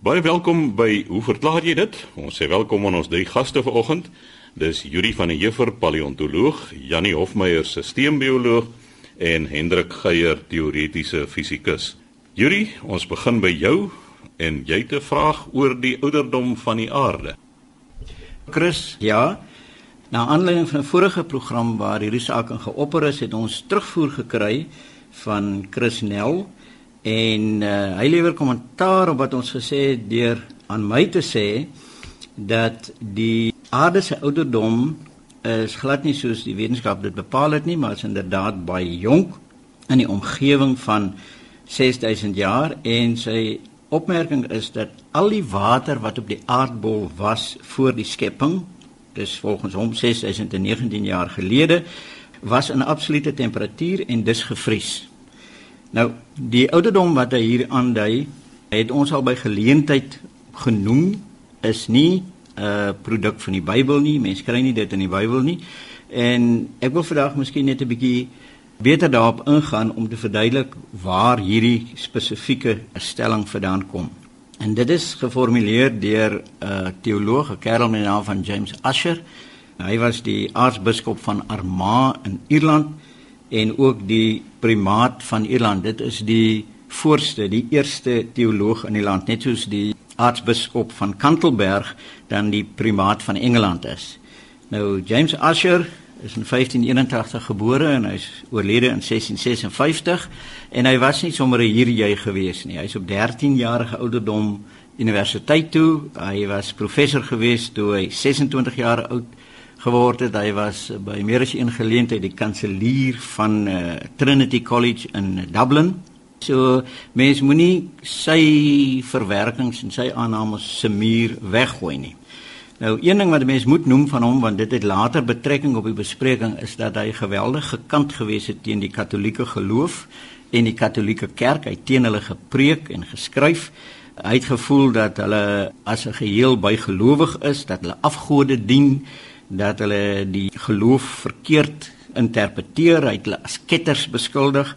Baie welkom by Hoe verklaar jy dit? Ons sê welkom aan ons drie gaste vanoggend. Dis Yuri van der Heever, paleontoloog, Jannie Hofmeyer, sisteembioloog en Hendrik Geier, teoretiese fisikus. Yuri, ons begin by jou en jy het 'n vraag oor die ouderdom van die aarde. Chris, ja. Na aanleiding van 'n vorige program waar hierdie saak geopper is, het ons terugvoer gekry van Chris Nel en uh, hy lewer kommentaar op wat ons gesê het deur aan my te sê dat die aarde se ouderdom is glad nie soos die wetenskap dit bepaal het nie, maar is inderdaad baie jonk in die omgewing van 6000 jaar en sy opmerking is dat al die water wat op die aardbol was voor die skepping, dis volgens hom 6019 jaar gelede, was in absolute temperatuur en dis gevries. Nou, die ouderdom wat hy hier aandui, het ons al by geleentheid genoem, is nie 'n uh, produk van die Bybel nie. Mense kry nie dit in die Bybel nie. En ek wil vandag miskien net 'n bietjie beter daarop ingaan om te verduidelik waar hierdie spesifieke stelling vandaan kom. En dit is geformuleer deur 'n uh, teoloog, 'n kerel met die naam van James Usher. Hy was die aartsbiskop van Armagh in Ierland en ook die primaat van Ierland. Dit is die voorste, die eerste teoloog in die land, net soos die aartsbiskop van Canterbury dan die primaat van Engeland is. Nou James Usher is in 1581 gebore en hy's oorlede in 1656 en hy was nie sommer 'n hierjy gewees nie. Hy's op 13 jarige ouderdom universiteit toe. Hy was professor gewees toe hy 26 jaar oud geword het. Hy was by meer as een geleentheid die kanselier van uh, Trinity College in Dublin. So mens moenie sy verwerkings en sy aannames se muur weggooi nie. Nou een ding wat mense moet noem van hom want dit het later betrekking op die bespreking is dat hy geweldig gekant gewees het teen die Katolieke geloof en die Katolieke kerk. Hy teen hulle gepreek en geskryf. Hy het gevoel dat hulle as 'n geheel bygelowig is, dat hulle afgode dien, dat hulle die geloof verkeerd interpreteer, hy het hulle as ketters beskuldig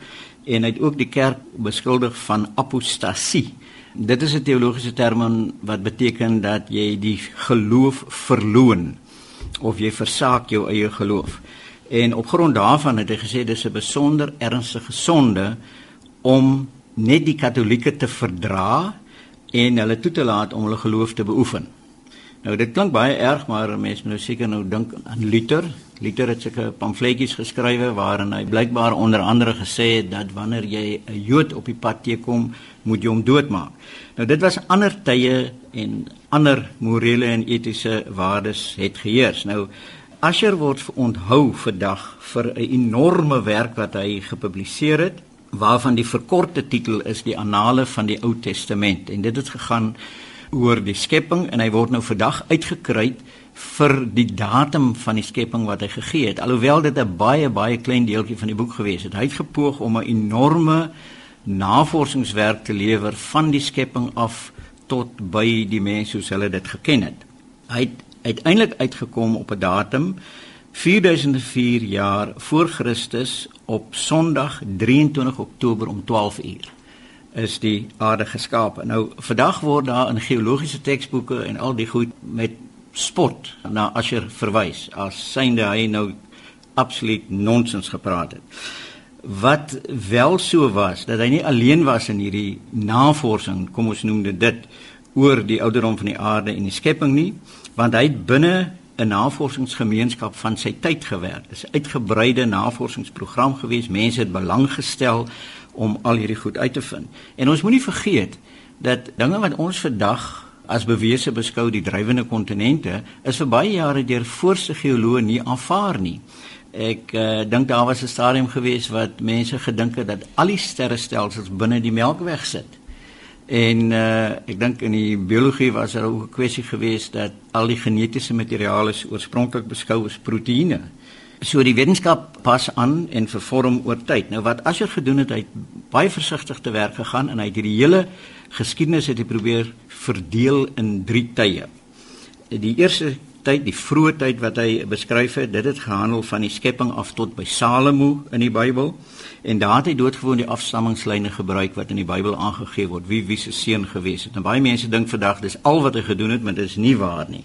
en hy het ook die kerk beskuldig van apostasie. Dit is 'n teologiese term wat beteken dat jy die geloof verloon of jy versaak jou eie geloof. En op grond daarvan het hy gesê dis 'n besonder ernstige sonde om net die katolieke te verdra en hulle toe te laat om hulle geloof te beoefen. Nou dit klink baie erg, maar mense moet nou seker nou dink aan Luther. Luther het sulke pamfletjies geskrywe waarin hy blykbaar onder andere gesê het dat wanneer jy 'n Jood op die pad teekom, moet jy hom doodmaak. Nou dit was ander tye en ander morele en etiese waardes het geheers. Nou Asher word onthou vandag vir 'n enorme werk wat hy gepubliseer het waarvan die verkorte titel is die Annale van die Ou Testament en dit het gegaan oor die skepping en hy word nou vandag uitgekry vir die datum van die skepping wat hy gegee het. Alhoewel dit 'n baie baie klein deeltjie van die boek gewees het. Hy het gepoog om 'n enorme navorsingswerk te lewer van die skepping af tot by die mense soos hulle dit geken het. Hy het uiteindelik uitgekom op 'n datum 4004 jaar voor Christus op Sondag 23 Oktober om 12 uur is die aarde geskape. Nou vandag word daar in geologiese teksboeke en al die goed met spot na Asher verwys as synde hy nou absoluut nonsens gepraat het. Wat wel so was dat hy nie alleen was in hierdie navorsing, kom ons noem dit oor die ouderdom van die aarde en die skepping nie, want hy het binne 'n navorsingsgemeenskap van sy tyd gewerk. Dit is 'n uitgebreide navorsingsprogram gewees. Mense het belang gestel om al hierdie goed uit te vind. En ons moenie vergeet dat dinge wat ons vandag as bewese beskou die drywende kontinente is vir baie jare deur voorste geoloë nie aanvaar nie. Ek uh, dink daar was 'n stadium gewees wat mense gedink het dat al die sterrestelsels binne die Melkweg sit. En uh, ek dink in die biologie was daar ook 'n kwessie gewees dat al die genetiese materiaal is oorspronklik beskou as proteïene. So die wetenskap pas aan en vervorm oor tyd. Nou wat Asher gedoen het, hy het baie versigtig te werk gegaan en hy het hierdie hele geskiedenis het hy probeer verdeel in drie tye. Die eerste tyd, die vroeë tyd wat hy beskryf het, dit het gehandel van die skepping af tot by Salomo in die Bybel. En daar het hy doodgewoon die afstammingslyne gebruik wat in die Bybel aangegee word, wie wie se seun gewees het. En baie mense dink vandag dis al wat hy gedoen het, maar dit is nie waar nie.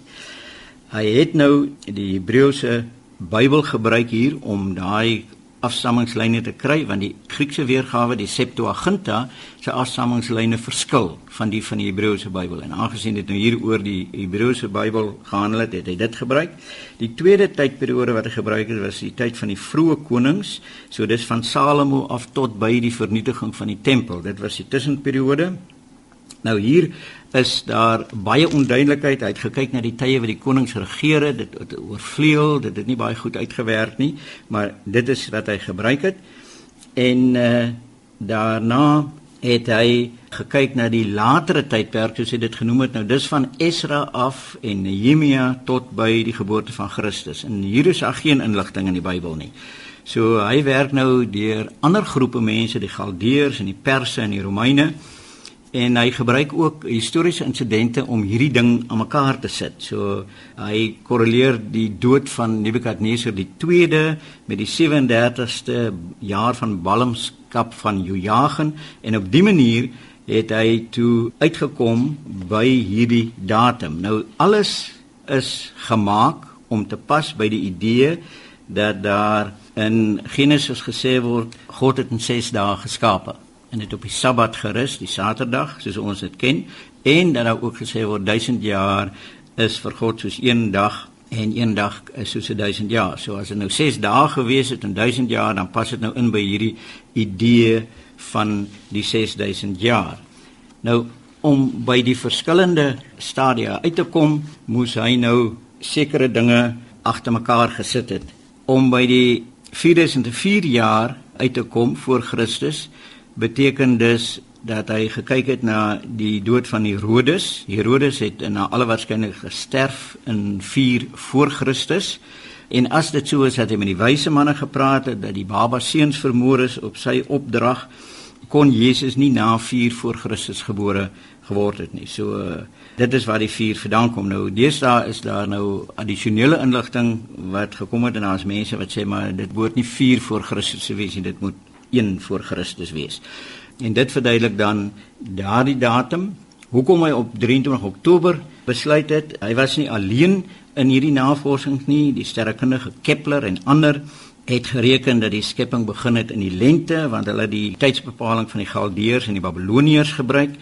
Hy het nou die Hebreëse Bybel gebruik hier om daai afstammingslyne te kry want die Griekse weergawe die Septuaginta se afstammingslyne verskil van die van die Hebreëse Bybel en aangesien dit nou hier oor die Hebreëse Bybel gehandel het, het hy dit gebruik. Die tweede tydperiode wat hy gebruik het was die tyd van die vroeë konings, so dis van Salomo af tot by die vernietiging van die tempel. Dit was die tussenperiode. Nou hier is daar baie onduidelikheid. Hy het gekyk na die tye wat die konings geregeer het, dit het oorvleuel, dit het nie baie goed uitgewerk nie, maar dit is wat hy gebruik het. En uh daarna het hy gekyk na die latere tydperk soos hy dit genoem het. Nou dis van Esra af en Nehemia tot by die geboorte van Christus. En hier is daar geen inligting in die Bybel nie. So hy werk nou deur ander groepe mense, die Galdeërs en die Perse en die Romeine en hy gebruik ook historiese insidente om hierdie ding aan mekaar te sit. So hy korreleer die dood van Nebukadneser die 2de met die 37ste jaar van ballingskap van Jojagen en op dië manier het hy toe uitgekom by hierdie datum. Nou alles is gemaak om te pas by die idee dat daar in Genesis gesê word God het in 6 dae geskape en dit op die Sabbat gerus, die Saterdag, soos ons dit ken, en dan ook gesê word 1000 jaar is vir God soos een dag en een dag is soos 1000 jaar. So as dit nou 6 dae gewees het en 1000 jaar, dan pas dit nou in by hierdie idee van die 6000 jaar. Nou om by die verskillende stadia uit te kom, moes hy nou sekere dinge agter mekaar gesit het om by die 4004 jaar uit te kom voor Christus beteken dus dat hy gekyk het na die dood van Herodes. Herodes het na alle waarskynlikheid gesterf in 4 voor Christus. En as dit so is dat hy met die wyse manne gepraat het dat die baba seuns vermoor is op sy opdrag, kon Jesus nie na 4 voor Christus gebore geword het nie. So dit is waar die 4 vandaan kom. Nou deesdae is daar nou addisionele inligting wat gekom het en daar's mense wat sê maar dit behoort nie 4 voor Christus te wees nie, dit moet 1 voor Christus wees. En dit verduidelik dan daardie datum hoekom hy op 23 Oktober besluit het. Hy was nie alleen in hierdie navorsing nie, die sterrekundige Kepler en ander het gereken dat die skepping begin het in die lente want hulle die tydsbepaling van die Galdeërs en die Babiloniërs gebruik.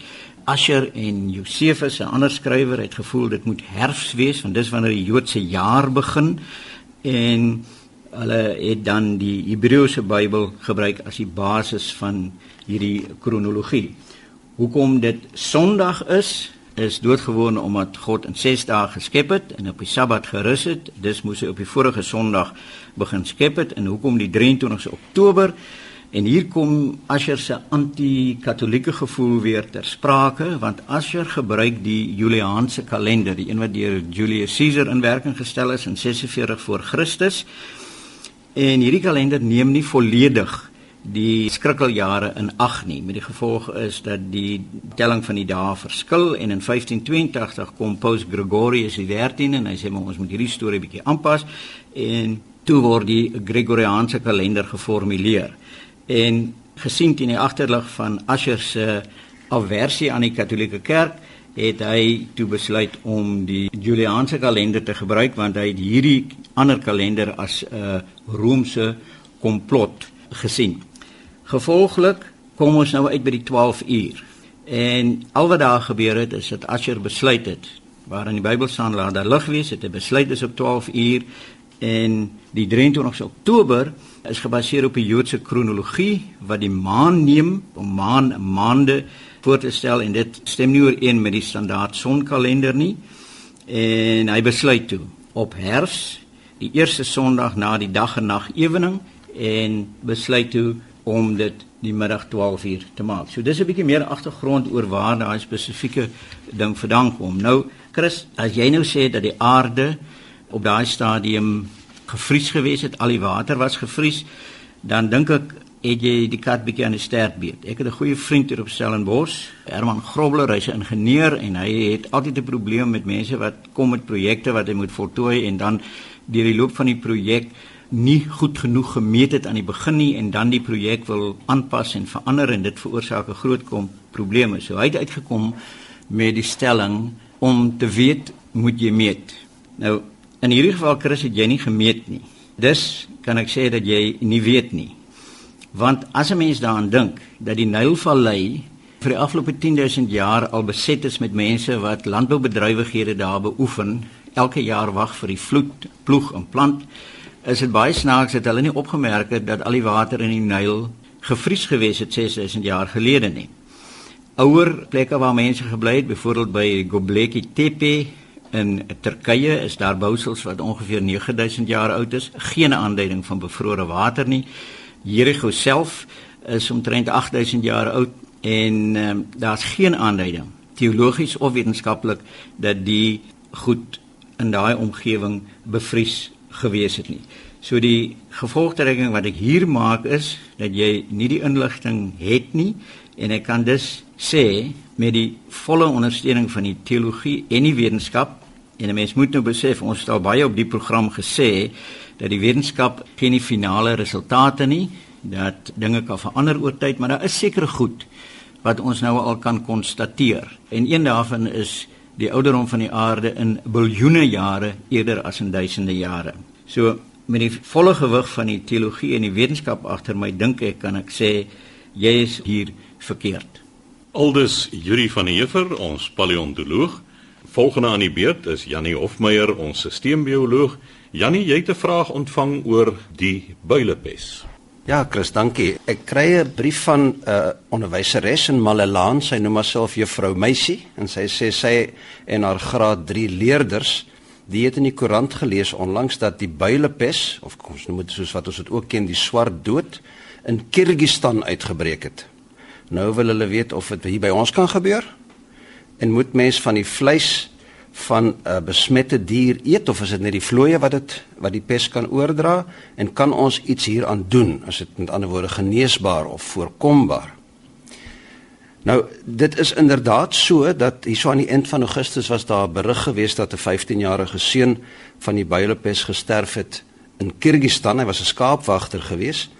Asher en Josefus, 'n ander skrywer, het gevoel dit moet herfs wees want dis wanneer die Joodse jaar begin en hulle het dan die Hebreëse Bybel gebruik as die basis van hierdie kronologie. Hoekom dit Sondag is, is doodgewoon omdat God in 6 dae geskep het en op die Sabbat gerus het. Dis moes hy op die vorige Sondag begin skep het en hoekom die 23ste Oktober En hier kom Asher se anti-katolieke gevoel weer ter sprake want Asher gebruik die Juliaanse kalender, die een wat deur Julius Caesar in werking gestel is in 46 voor Christus. En hierdie kalender neem nie volledig die skrikkeljare in ag nie. Met die gevolg is dat die telling van die dae verskil en in 1582 kom Paus Gregorius XIII en hy sê maar ons moet hierdie storie bietjie aanpas en toe word die Gregoriaanse kalender geformuleer. En gesien teen die agterlig van Asher se aversie aan die Katolieke Kerk het hy toe besluit om die Juliaanse kalender te gebruik want hy het hierdie ander kalender as 'n uh, Romeinse komplot gesien. Gevolglik kom ons nou uit by die 12 uur. En al wat daar gebeur het is dat Asher besluit het waar in die Bybel staan laat daar lig wees, het hy besluit is op 12 uur en die 23 Oktober is gebaseer op die Joodse kronologie wat die maan neem om maan maande voor te stel en dit stem nie ooreen met die standaard sonkalender nie. En hy besluit toe op herfs, die eerste Sondag na die dag en nag ewening en besluit toe om dit die middag 12 uur te maak. So dis 'n bietjie meer agtergrond oor waar daai spesifieke ding vandaan kom. Nou Chris, as jy nou sê dat die aarde op daai stadium gevries gewees het, al die water was gevries, dan dink ek het jy die kat bietjie aan die stert beet. Ek het 'n goeie vriend hier op Stellenbosch, Herman Grobler, hy's 'n ingenieur en hy het altyd 'n probleem met mense wat kom met projekte wat hy moet voltooi en dan deur die loop van die projek nie goed genoeg gemeet het aan die begin nie en dan die projek wil aanpas en verander en dit veroorsaak 'n groot kom probleme. So hy het uitgekom met die stelling om te weet moet jy meet. Nou in hierdie geval Chris het jy nie gemeet nie. Dus kan ek sê dat jy nie weet nie. Want as 'n mens daaraan dink dat die Nylvallei vir die afgelope 10000 jaar al beset is met mense wat landboubedrywighede daar beoefen, elke jaar wag vir die vloed, ploeg en plant is dit baie snaaks dat hulle nie opgemerk het dat al die water in die Nyl gevries gewees het 6000 jaar gelede nie. Ouer plekke waar mense gebly het, byvoorbeeld by Göbekli Tepe in Turkye, is daar bousels wat ongeveer 9000 jaar oud is, geen aanduiding van bevrore water nie. Jericho self is omtrent 8000 jaar oud en um, daar's geen aanduiding teologies of wetenskaplik dat die goed in daai omgewing bevries gewees het nie. So die gevolgtrekking wat ek hier maak is dat jy nie die inligting het nie en ek kan dus sê met die volle ondersteuning van die teologie en die wetenskap en 'n mens moet nou besef ons het al baie op die program gesê dat die wetenskap geen die finale resultate nie dat dinge kan verander oor tyd maar daar is sekere goed wat ons nou al kan konstateer en een daarvan is die ouderdom van die aarde in biljoene jare eerder as in duisende jare. So met die volle gewig van die teologie en die wetenskap agter my dink ek kan ek sê jy is hier verkeerd. Aldus Yuri van der Heever, ons paleontoloog. Volgende aan die beurt is Jannie Hofmeyer, ons sisteembioloog. Jannie, jy het 'n vraag ontvang oor die builepes. Ja, Chris, dankie. Ek kry 'n brief van 'n uh, onderwyseres in Malelaan, sy noem haarself Juffrou Meisie en sy sê sy en haar graad 3 leerders Die het in die koerant gelees onlangs dat die builepes of ons noem dit soos wat ons dit ook ken die swart dood in Kirgistan uitgebreek het. Nou wil hulle weet of dit hier by ons kan gebeur en moet mens van die vleis van 'n besmette dier eet of is dit net die vlooie wat dit wat die pes kan oordra en kan ons iets hieraan doen as dit met ander woorde geneesbaar of voorkombaar? Nou dit is inderdaad so dat hierso aan die eind van Augustus was daar 'n berig gewees dat 'n 15-jarige seun van die builepes gesterf het in Kirgistan. Hy was 'n skaapwagter gewees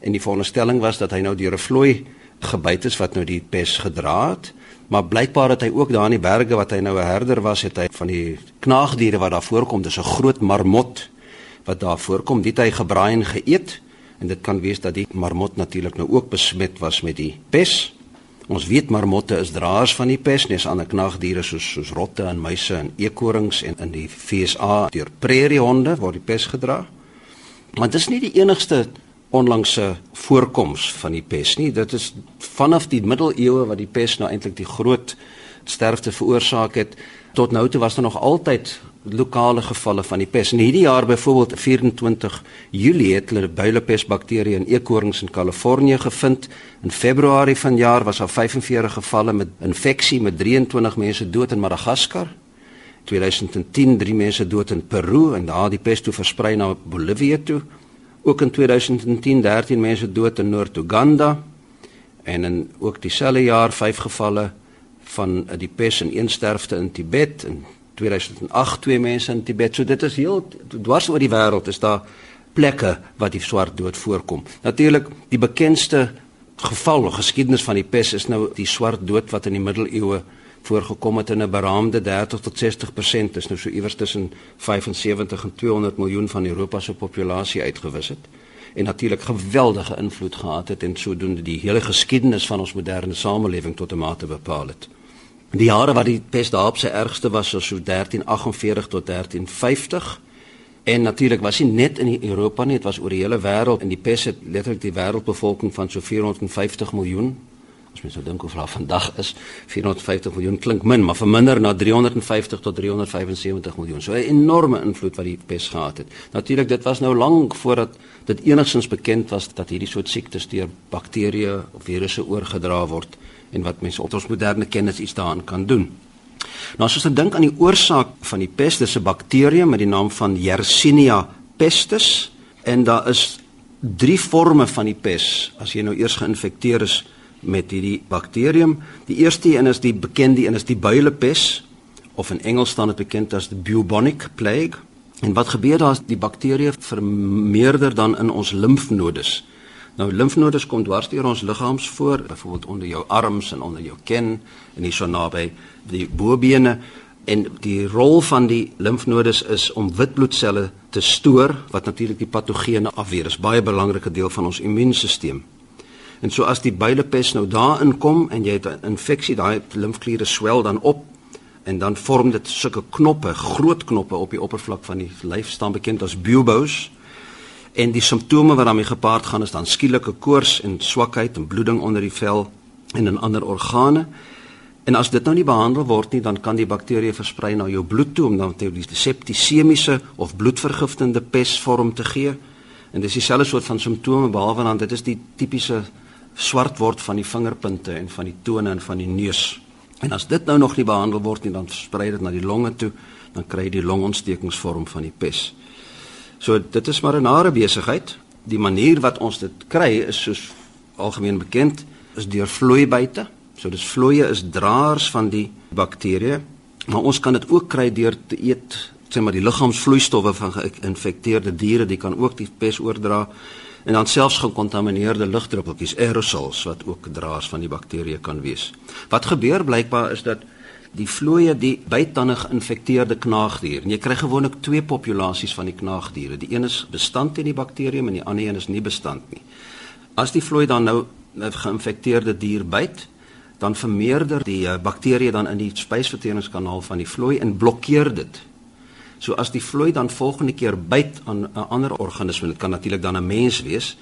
en die veronderstelling was dat hy nou deur 'n vlooi gebyt is wat nou die pes gedra het. Maar blykbaar het hy ook daar in die berge wat hy nou 'n herder was, het hy van die knaagdiere wat daar voorkom, dis 'n groot marmot wat daar voorkom, dit hy gebraai en geëet en dit kan wees dat die marmot natuurlik nou ook besmet was met die pes. Ons weet marmotte is draers van die pes, nes ander knagdiere soos soos rotte en muise en eekorings en in die FSA deur prairiehonde word die pes gedra. Maar dit is nie die enigste onlangse voorkoms van die pes nie. Dit is vanaf die middeleeue wat die pes nou eintlik die groot sterfte veroorsaak het. Tot nou toe was daar nog altyd lokale gevalle van die pes. In hierdie jaar byvoorbeeld 24 Julie het hulle builepes bakterie in eekorings in Kalifornië gevind. In Februarie vanjaar was daar 45 gevalle met infeksie met 23 mense dood in Madagaskar. 2010 drie mense dood in Peru en daar die pes toe versprei na Bolivia toe. Ook in 2010 13 mense dood in Noord-Uganda en in ook dieselfde jaar vyf gevalle van die pes in een sterfte in Tibet en 2008 twee mense in Tibet. So dit is heel dwars oor die wêreld is daar plekke wat die swart dood voorkom. Natuurlik die bekendste geval of geskiedenis van die pes is nou die swart dood wat in die middeleeue voorgekom het in 'n beraamde 30 tot 60% is nou so iewers tussen 75 en 200 miljoen van Europa se populasie uitgewis het en natuurlik geweldige invloed gehad het en sodoende die hele geskiedenis van ons moderne samelewing tot 'n mate bepaal het. Die jare wat die pes daar op sy ergste was, was so 1348 tot 1350. En natuurlik was hy net in Europa nie, dit was oor die hele wêreld en die pes het letterlik die wêreldbevolking van so 450 miljoen. As mens nou dink hoe veel vandag is, 450 miljoen klink min, maar verminder na 350 tot 375 miljoen. So 'n enorme invloed wat die pes gehad het. Natuurlik dit was nou lank voordat dit enigsins bekend was dat hierdie soort siektes deur bakterieë of virusse oorgedra word en wat mense op ons moderne kennis iets daaraan kan doen. Nou as ons dink aan die oorsaak van die pes, dis 'n bakterium met die naam van Yersinia pestis en daar is drie forme van die pes as jy nou eers geïnfekteer is met hierdie bakterium. Die eerste een is die bekende een is die builepes of in Engels staan dit bekend as die bubonic plague. En wat gebeur daar as die bakterieë vermeerder dan in ons limfnodes? Nou limfnodes kom dwars deur ons liggaams voor, byvoorbeeld onder jou arms en onder jou kin en hier so naby die bobene en die rol van die limfnodes is om witbloedselle te stoor wat natuurlik die patogene afweer. Dit is baie belangrike deel van ons immuunstelsel. En so as die builepes nou daarin kom en jy het 'n infeksie, daai limfkliere swel dan op en dan vorm dit sulke knoppe, groot knoppe op die oppervlak van die lyf staan bekend as buboes. En die simptome wat daarmee gepaard gaan is dan skielike koors en swakheid en bloeding onder die vel en in ander organe. En as dit nou nie behandel word nie, dan kan die bakterie versprei na jou bloed toe om dan te die septisemiese of bloedvergiftende pes vorm te gee. En dis dieselfde soort van simptome behalwe dan dit is die tipiese swart word van die vingerpunte en van die tone en van die neus. En as dit nou nog nie behandel word nie, dan sprei dit na die longe toe, dan kry jy die longontstekingsvorm van die pes. So dit is maar 'n nare besigheid. Die manier wat ons dit kry is soos algemeen bekend, is deur vloeibuite. So dis vloeie is draers van die bakterieë, maar ons kan dit ook kry deur te eet, sê maar die liggaamsvloeistowwe van geïnfekteerde diere, die kan ook die pes oordra en dan selfs gekontamineerde lugdruppeltjies aerosols wat ook draers van die bakterieë kan wees. Wat gebeur blykbaar is dat die vloeie die byt dan 'n geïnfekteerde knaagdier. En jy kry gewoonlik twee populasies van die knaagdiere. Die een is bestand teen die bakterium en die ander een is nie bestand nie. As die vloei dan nou 'n geïnfekteerde dier byt, dan vermeerder die eh, bakterieë dan in die spysverteringskanaal van die vloei en blokkeer dit. So as die vloei dan volgende keer byt aan 'n ander organisme, dit kan natuurlik dan 'n mens wees,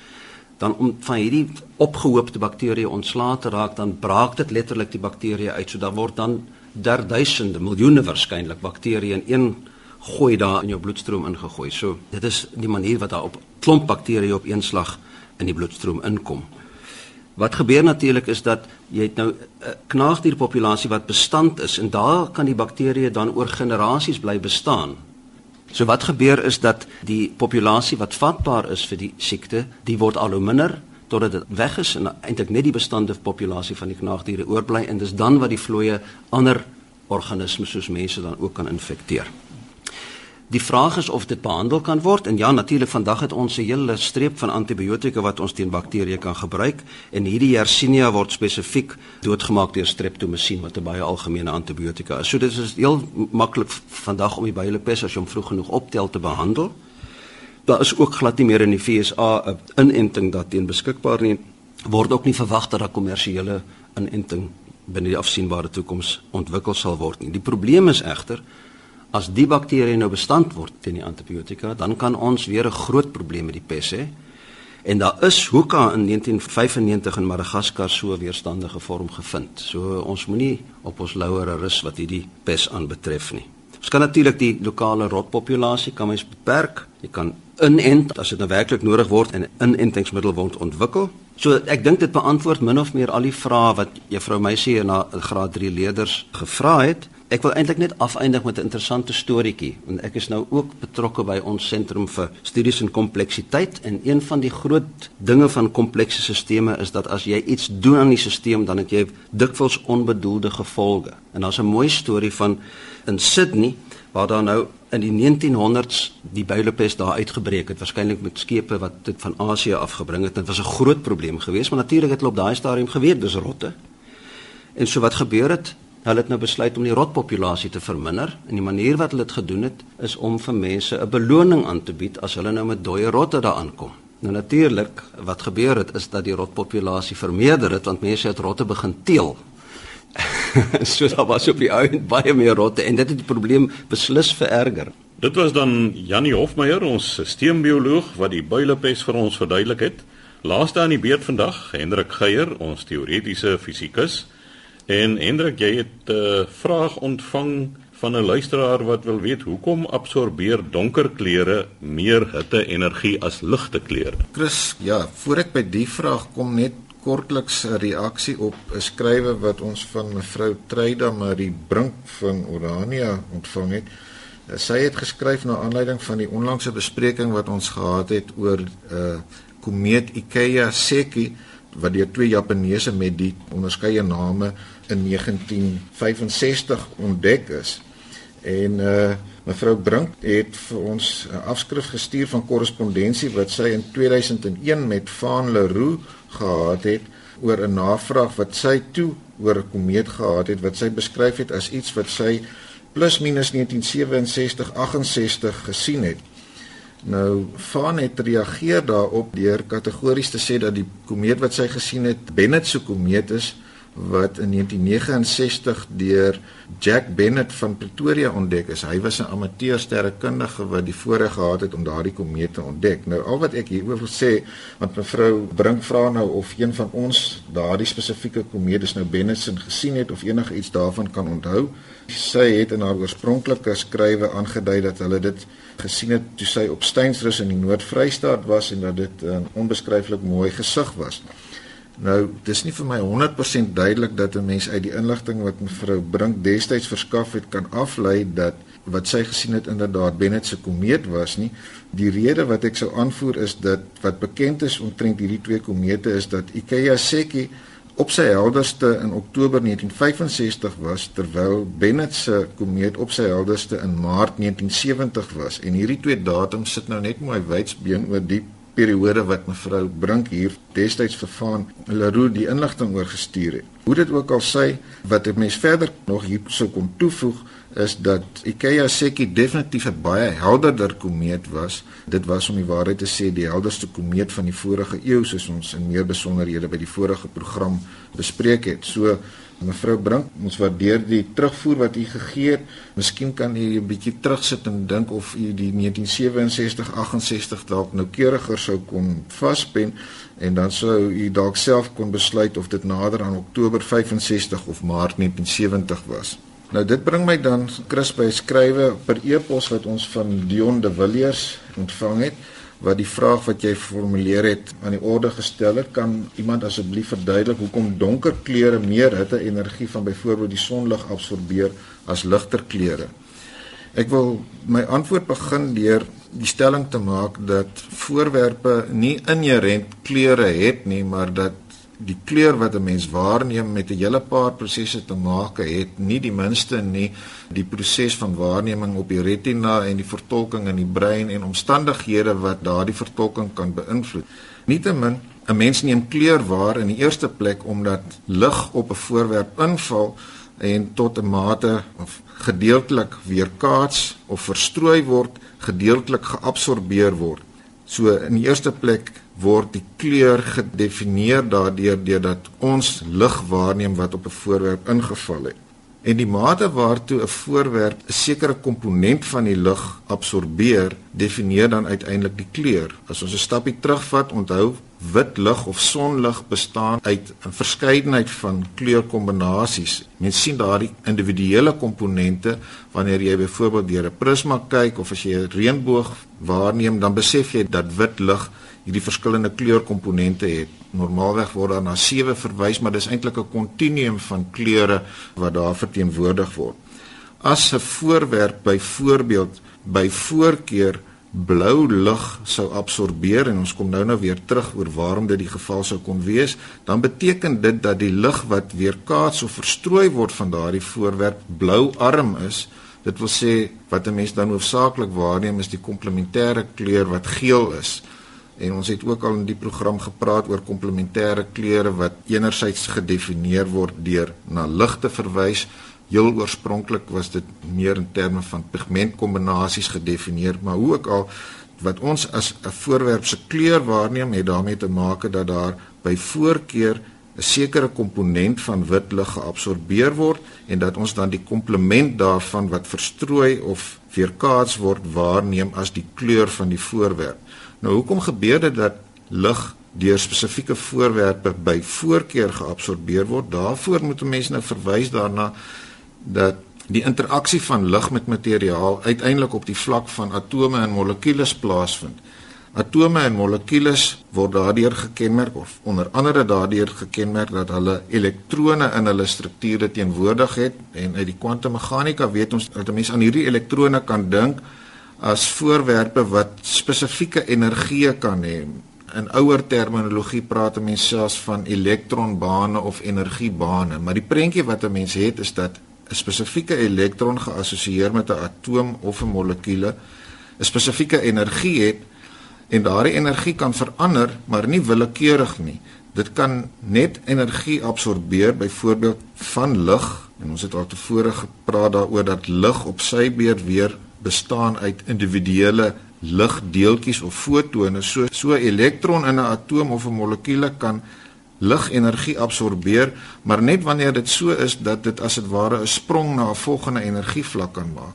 dan om van hierdie opgehoopte bakterieë ontslae te raak, dan braak dit letterlik die bakterieë uit. So dan word dan derduisende, miljoene waarskynlik bakterieë in een gooi daar in jou bloedstroom ingegooi. So dit is die manier wat daar op klomp bakterieë op een slag in die bloedstroom inkom. Wat gebeur natuurlik is dat jy het nou 'n knaagdierpopulasie wat bestand is en daar kan die bakterieë dan oor generasies bly bestaan. So wat gebeur is dat die populasie wat vatbaar is vir die siekte, die word al hoe minder totdat dit weg is en eintlik net die bestande populasie van die knaagdiere oorbly en dis dan wat die vloeie ander organismes soos mense dan ook kan infekteer. Die vraag is of dit behandel kan word en ja natuurlik vandag het ons 'n hele streep van antibiotika wat ons teen bakterieë kan gebruik en hierdie Yersinia word spesifiek doodgemaak deur streptomycin wat 'n baie algemene antibiotika is. So dit is heel maklik vandag om die builepes as jy hom vroeg genoeg optel te behandel. Daar is ook glad nie meer in die FSA 'n inenting daarteen beskikbaar nie. Word ook nie verwag dat 'n kommersiële inenting binne die afsienbare toekoms ontwikkel sal word nie. Die probleem is egter as die bakterieë nou bestand word teen die antibiotika, dan kan ons weer 'n groot probleem met die pes hê. En daar is hoeka in 1995 in Madagaskar so weerstandige vorm gevind. So ons moenie op ons lauere rus wat hierdie pes aanbetref nie. Ons kan natuurlik die lokale rotpopulasie kan mens beperk. Jy kan inent as dit nou werklik nodig word en 'n inentingsmiddel word ontwikkel. So ek dink dit beantwoord min of meer al die vrae wat juffrou Meisie na graad 3 leerders gevra het. Ek wil eintlik net afeindig met 'n interessante storieetjie want ek is nou ook betrokke by ons sentrum vir studies in kompleksiteit en een van die groot dinge van komplekse stelsels is dat as jy iets doen aan die stelsel dan het jy dikwels onbedoelde gevolge. En daar's 'n mooi storie van in Sydney waar daar nou in die 1900s die builepes daar uitgebreek het, waarskynlik met skepe wat dit van Asië afgebring het. Dit was 'n groot probleem geweest, maar natuurlik het hulle op daai stadium geweet dis rotte. En so wat gebeur het? Hulle het nou besluit om die rotpopulasie te verminder en die manier wat hulle dit gedoen het is om vir mense 'n beloning aan te bied as hulle nou met dooie rotte daar aankom. Nou natuurlik, wat gebeur het is dat die rotpopulasie vermeerder het want mense het rotte begin teel. so daar was op die ouend baie meer rotte en dit het die probleem beslis vererger. Dit was dan Jannie Hofmeyer, ons sisteembioloog wat die builepes vir ons verduidelik het. Laaste aan die beurt vandag, Hendrik Geier, ons teoretiese fisikus. En Hendrik, jy het 'n uh, vraag ontvang van 'n luisteraar wat wil weet hoekom absorbeer donker kleure meer hitte-energie as ligte kleure? Chris, ja, voor ek by die vraag kom net kortliks 'n reaksie op 'n skrywe wat ons van mevrou Treida Marie Brink van Orania ontvang het. Sy het geskryf na aanleiding van die onlangse bespreking wat ons gehad het oor uh komeet Ikeya Seki wat deur twee Japaneese met die onderskeie name in 1965 ontdek is. En uh mevrou Brink het vir ons 'n afskrif gestuur van korrespondensie wat sy in 2001 met Van Leroux gehad het oor 'n navraag wat sy toe oor 'n komeet gehad het wat sy beskryf het as iets wat sy plus minus 1967 68 gesien het. Nou Van het reageer daarop deur kategories te sê dat die komeet wat sy gesien het Bennet se komeet is wat in 1969 deur Jack Bennett van Pretoria ontdek is. Hy was 'n amateur sterrekundige wat die voorreg gehad het om daardie komeet te ontdek. Nou al wat ek hieroor wil sê, want mevrou bring vra nou of een van ons daardie spesifieke komeet is nou Bennett se gesien het of enige iets daarvan kan onthou. Sy het in haar oorspronklike skrywe aangedui dat hulle dit gesien het toe sy op Steynsrus in die Noord-Vrystaat was en dat dit 'n onbeskryflik mooi gesig was. Nou, dis nie vir my 100% duidelik dat 'n mens uit die inligting wat mevrou Brink destyds verskaf het kan aflei dat wat sy gesien het inderdaad Bennet se komeet was nie. Die rede wat ek sou aanvoer is dat wat bekend is omtrent hierdie twee komete is dat Ikeya Seki op sy helderste in Oktober 1965 was terwyl Bennet se komeet op sy helderste in Maart 1970 was en hierdie twee datums sit nou net mooi wydsbeen oor die periode wat mevrou Brink hier destyds vervaan Leroux die inligting oorgestuur het. Hoe dit ook al sê, wat 'n mens verder nog hier sou kon toevoeg is dat Ikeya Seki definitief 'n baie helderder komeet was. Dit was om die waarheid te sê die helderste komeet van die vorige eeu soos ons in meer besonderhede by die vorige program bespreek het. So Mevrou Brink, ons waardeer die terugvoer wat u gegee het. Miskien kan u 'n bietjie terugsit en dink of u die 1967-68 dalk noukeuriger sou kon vaspen en dan sou u dalk self kon besluit of dit nader aan Oktober 65 of Maart 1970 was. Nou dit bring my dan Chris by skrywe per e-pos wat ons van Dion de Villiers ontvang het wat die vraag wat jy formuleer het aan die orde gestel het, kan iemand asseblief verduidelik hoekom donker kleure meer hitte-energie van byvoorbeeld die sonlig absorbeer as ligter kleure? Ek wil my antwoord begin deur die stelling te maak dat voorwerpe nie inherënt kleure het nie, maar dat die kleur wat 'n mens waarneem met 'n hele paar prosesse te maak het, nie die minste nie die proses van waarneming op die retina en die vertolking in die brein en omstandighede wat daardie vertolking kan beïnvloed. Nietemin 'n mens neem kleur waar in die eerste plek omdat lig op 'n voorwerp inval en tot 'n mate of gedeeltelik weerkaats of verstrooi word, gedeeltelik geabsorbeer word. So in die eerste plek word die kleur gedefinieer daardeur deurdat ons lig waarneem wat op 'n voorwerp ingeval het. En die mate waartoe 'n voorwerp 'n sekere komponent van die lig absorbeer, definieer dan uiteindelik die kleur. As ons 'n stapie terugvat, onthou wit lig of sonlig bestaan uit 'n verskeidenheid van kleurkombinasies. Mens sien daardie individuele komponente wanneer jy byvoorbeeld deur 'n prisma kyk of as jy 'n reënboog waarneem, dan besef jy dat wit lig hierdie verskillende kleurkomponente het. Normaalweg word daar na sewe verwys, maar dis eintlik 'n kontinuum van kleure wat daar verteenwoordig word. As 'n voorwerp byvoorbeeld by voorkeur blou lig sou absorbeer en ons kom nou nou weer terug oor waarom dit die geval sou kon wees, dan beteken dit dat die lig wat weerkaats of verstrooi word van daardie voorwerp blou arm is. Dit wil sê wat 'n mens dan hoofsaaklik waarneem is die komplementêre kleur wat geel is. En ons het ook al in die program gepraat oor komplementêre kleure wat enerzijds gedefinieer word deur na lig te verwys. Heel oorspronklik was dit meer in terme van pigmentkombinasies gedefinieer, maar hoe ook al wat ons as 'n voorwerp se kleur waarneem, het daarmee te maak dat daar by voorkeur 'n sekere komponent van wit lig geabsorbeer word en dat ons dan die komplement daarvan wat verstrooi of weerkaats word waarneem as die kleur van die voorwerp. Nou hoekom gebeur dit dat lig deur spesifieke voorwerpe by voorkeur geabsorbeer word? Daarvoor moet 'n mens nou verwys daarna dat die interaksie van lig met materiaal uiteindelik op die vlak van atome en molekules plaasvind. Atome en molekules word daardeur gekenmerk of onder andere daardeur gekenmerk dat hulle elektrone in hulle strukture teenwoordig het en uit die kwantummeganika weet ons dat 'n mens aan hierdie elektrone kan dink as voorwerpe wat spesifieke energie kan hê. In ouer terminologie praat mense selfs van elektronbane of energiebane, maar die prentjie wat 'n mens het is dat 'n spesifieke elektron geassosieer met 'n atoom of 'n molekuule 'n spesifieke energie het en daardie energie kan verander, maar nie willekeurig nie. Dit kan net energie absorbeer byvoorbeeld van lig en ons het al tevore gepraat daaroor dat lig op sy beurt weer bestaan uit individuele ligdeeltjies of fotone. So so 'n elektron in 'n atoom of 'n molekuule kan ligenergie absorbeer, maar net wanneer dit so is dat dit as dit ware 'n sprong na 'n volgende energievlak kan maak.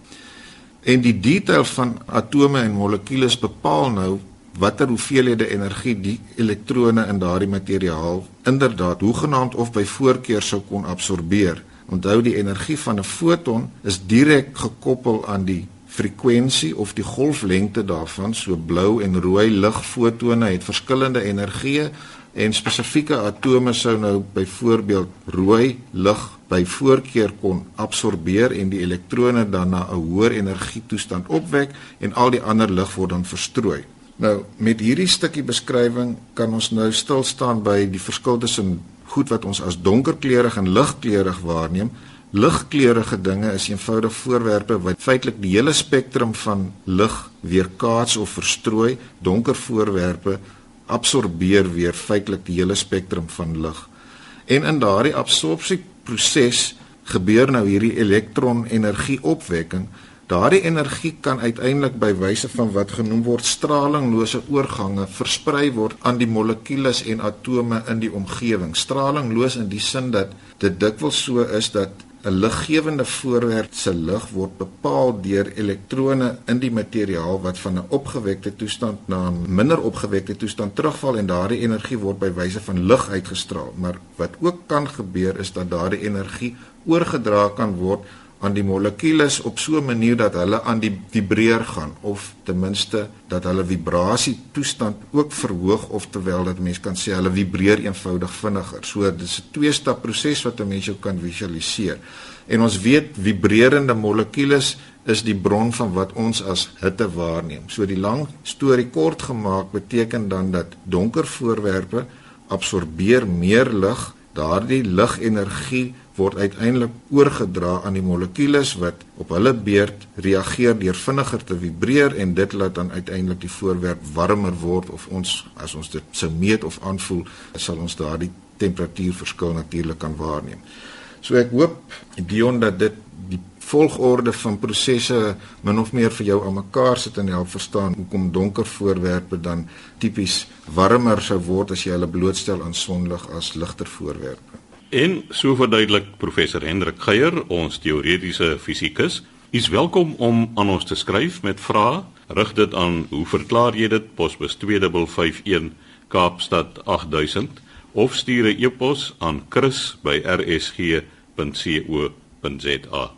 En die detail van atome en molekules bepaal nou watter hoeveelhede energie die elektrone in daardie materiaal inderdaad hoegenaamd of by voorkeur sou kon absorbeer. Onthou die energie van 'n foton is direk gekoppel aan die frekwensie of die golflengte daarvan. So blou en rooi ligfotone het verskillende energieë en spesifieke atome sou nou byvoorbeeld rooi lig by voorkeur kon absorbeer en die elektrone dan na 'n hoër energietoestand opwek en al die ander lig word dan verstrooi. Nou met hierdie stukkie beskrywing kan ons nou stil staan by die verskil tussen goed wat ons as donkerkleurig en ligkleurig waarneem. Ligkleurige dinge is eenvoudig voorwerpe wat feitelik die hele spektrum van lig weerkaats of verstrooi. Donker voorwerpe absorbeer weer feitelik die hele spektrum van lig. En in daardie absorpsieproses gebeur nou hierdie elektronenergieopwekking Daardie energie kan uiteindelik by wyse van wat genoem word stralinglose oorgange versprei word aan die molekules en atome in die omgewing. Stralingloos in die sin dat dit dikwels so is dat 'n liggewende voorwerp se lig word bepaal deur elektrone in die materiaal wat van 'n opgewekte toestand na 'n minder opgewekte toestand terugval en daardie energie word by wyse van lig uitgestraal. Maar wat ook kan gebeur is dat daardie energie oorgedra kan word aan die molekules op so 'n manier dat hulle aan die vibreer gaan of ten minste dat hulle vibrasie toestand ook verhoog of terwyl dat mense kan sê hulle vibreer eenvoudig vinniger. So dis 'n twee stap proses wat 'n mens jou kan visualiseer. En ons weet vibrerende molekules is die bron van wat ons as hitte waarneem. So die lang storie kort gemaak beteken dan dat donker voorwerpe absorbeer meer lig. Daardie ligenergie word uiteindelik oorgedra aan die molekules wat op hulle beurt reageer deur vinniger te vibreer en dit laat dan uiteindelik die voorwerp warmer word of ons as ons dit sou meet of aanvoel sal ons daardie temperatuurverskil natuurlik kan waarneem. So ek hoop Dion dat dit volgorde van prosesse min of meer vir jou aan mekaar sit en help verstaan hoekom donker voorwerpe dan tipies warmer sou word as jy hulle blootstel aan sonlig as ligter voorwerpe. En so verduidelik professor Hendrik Geier, ons teoretiese fisikus, is welkom om aan ons te skryf met vrae. Rig dit aan hoe verklaar jy dit posbus 2551 Kaapstad 8000 of stuur 'n e-pos aan chris@rsg.co.za.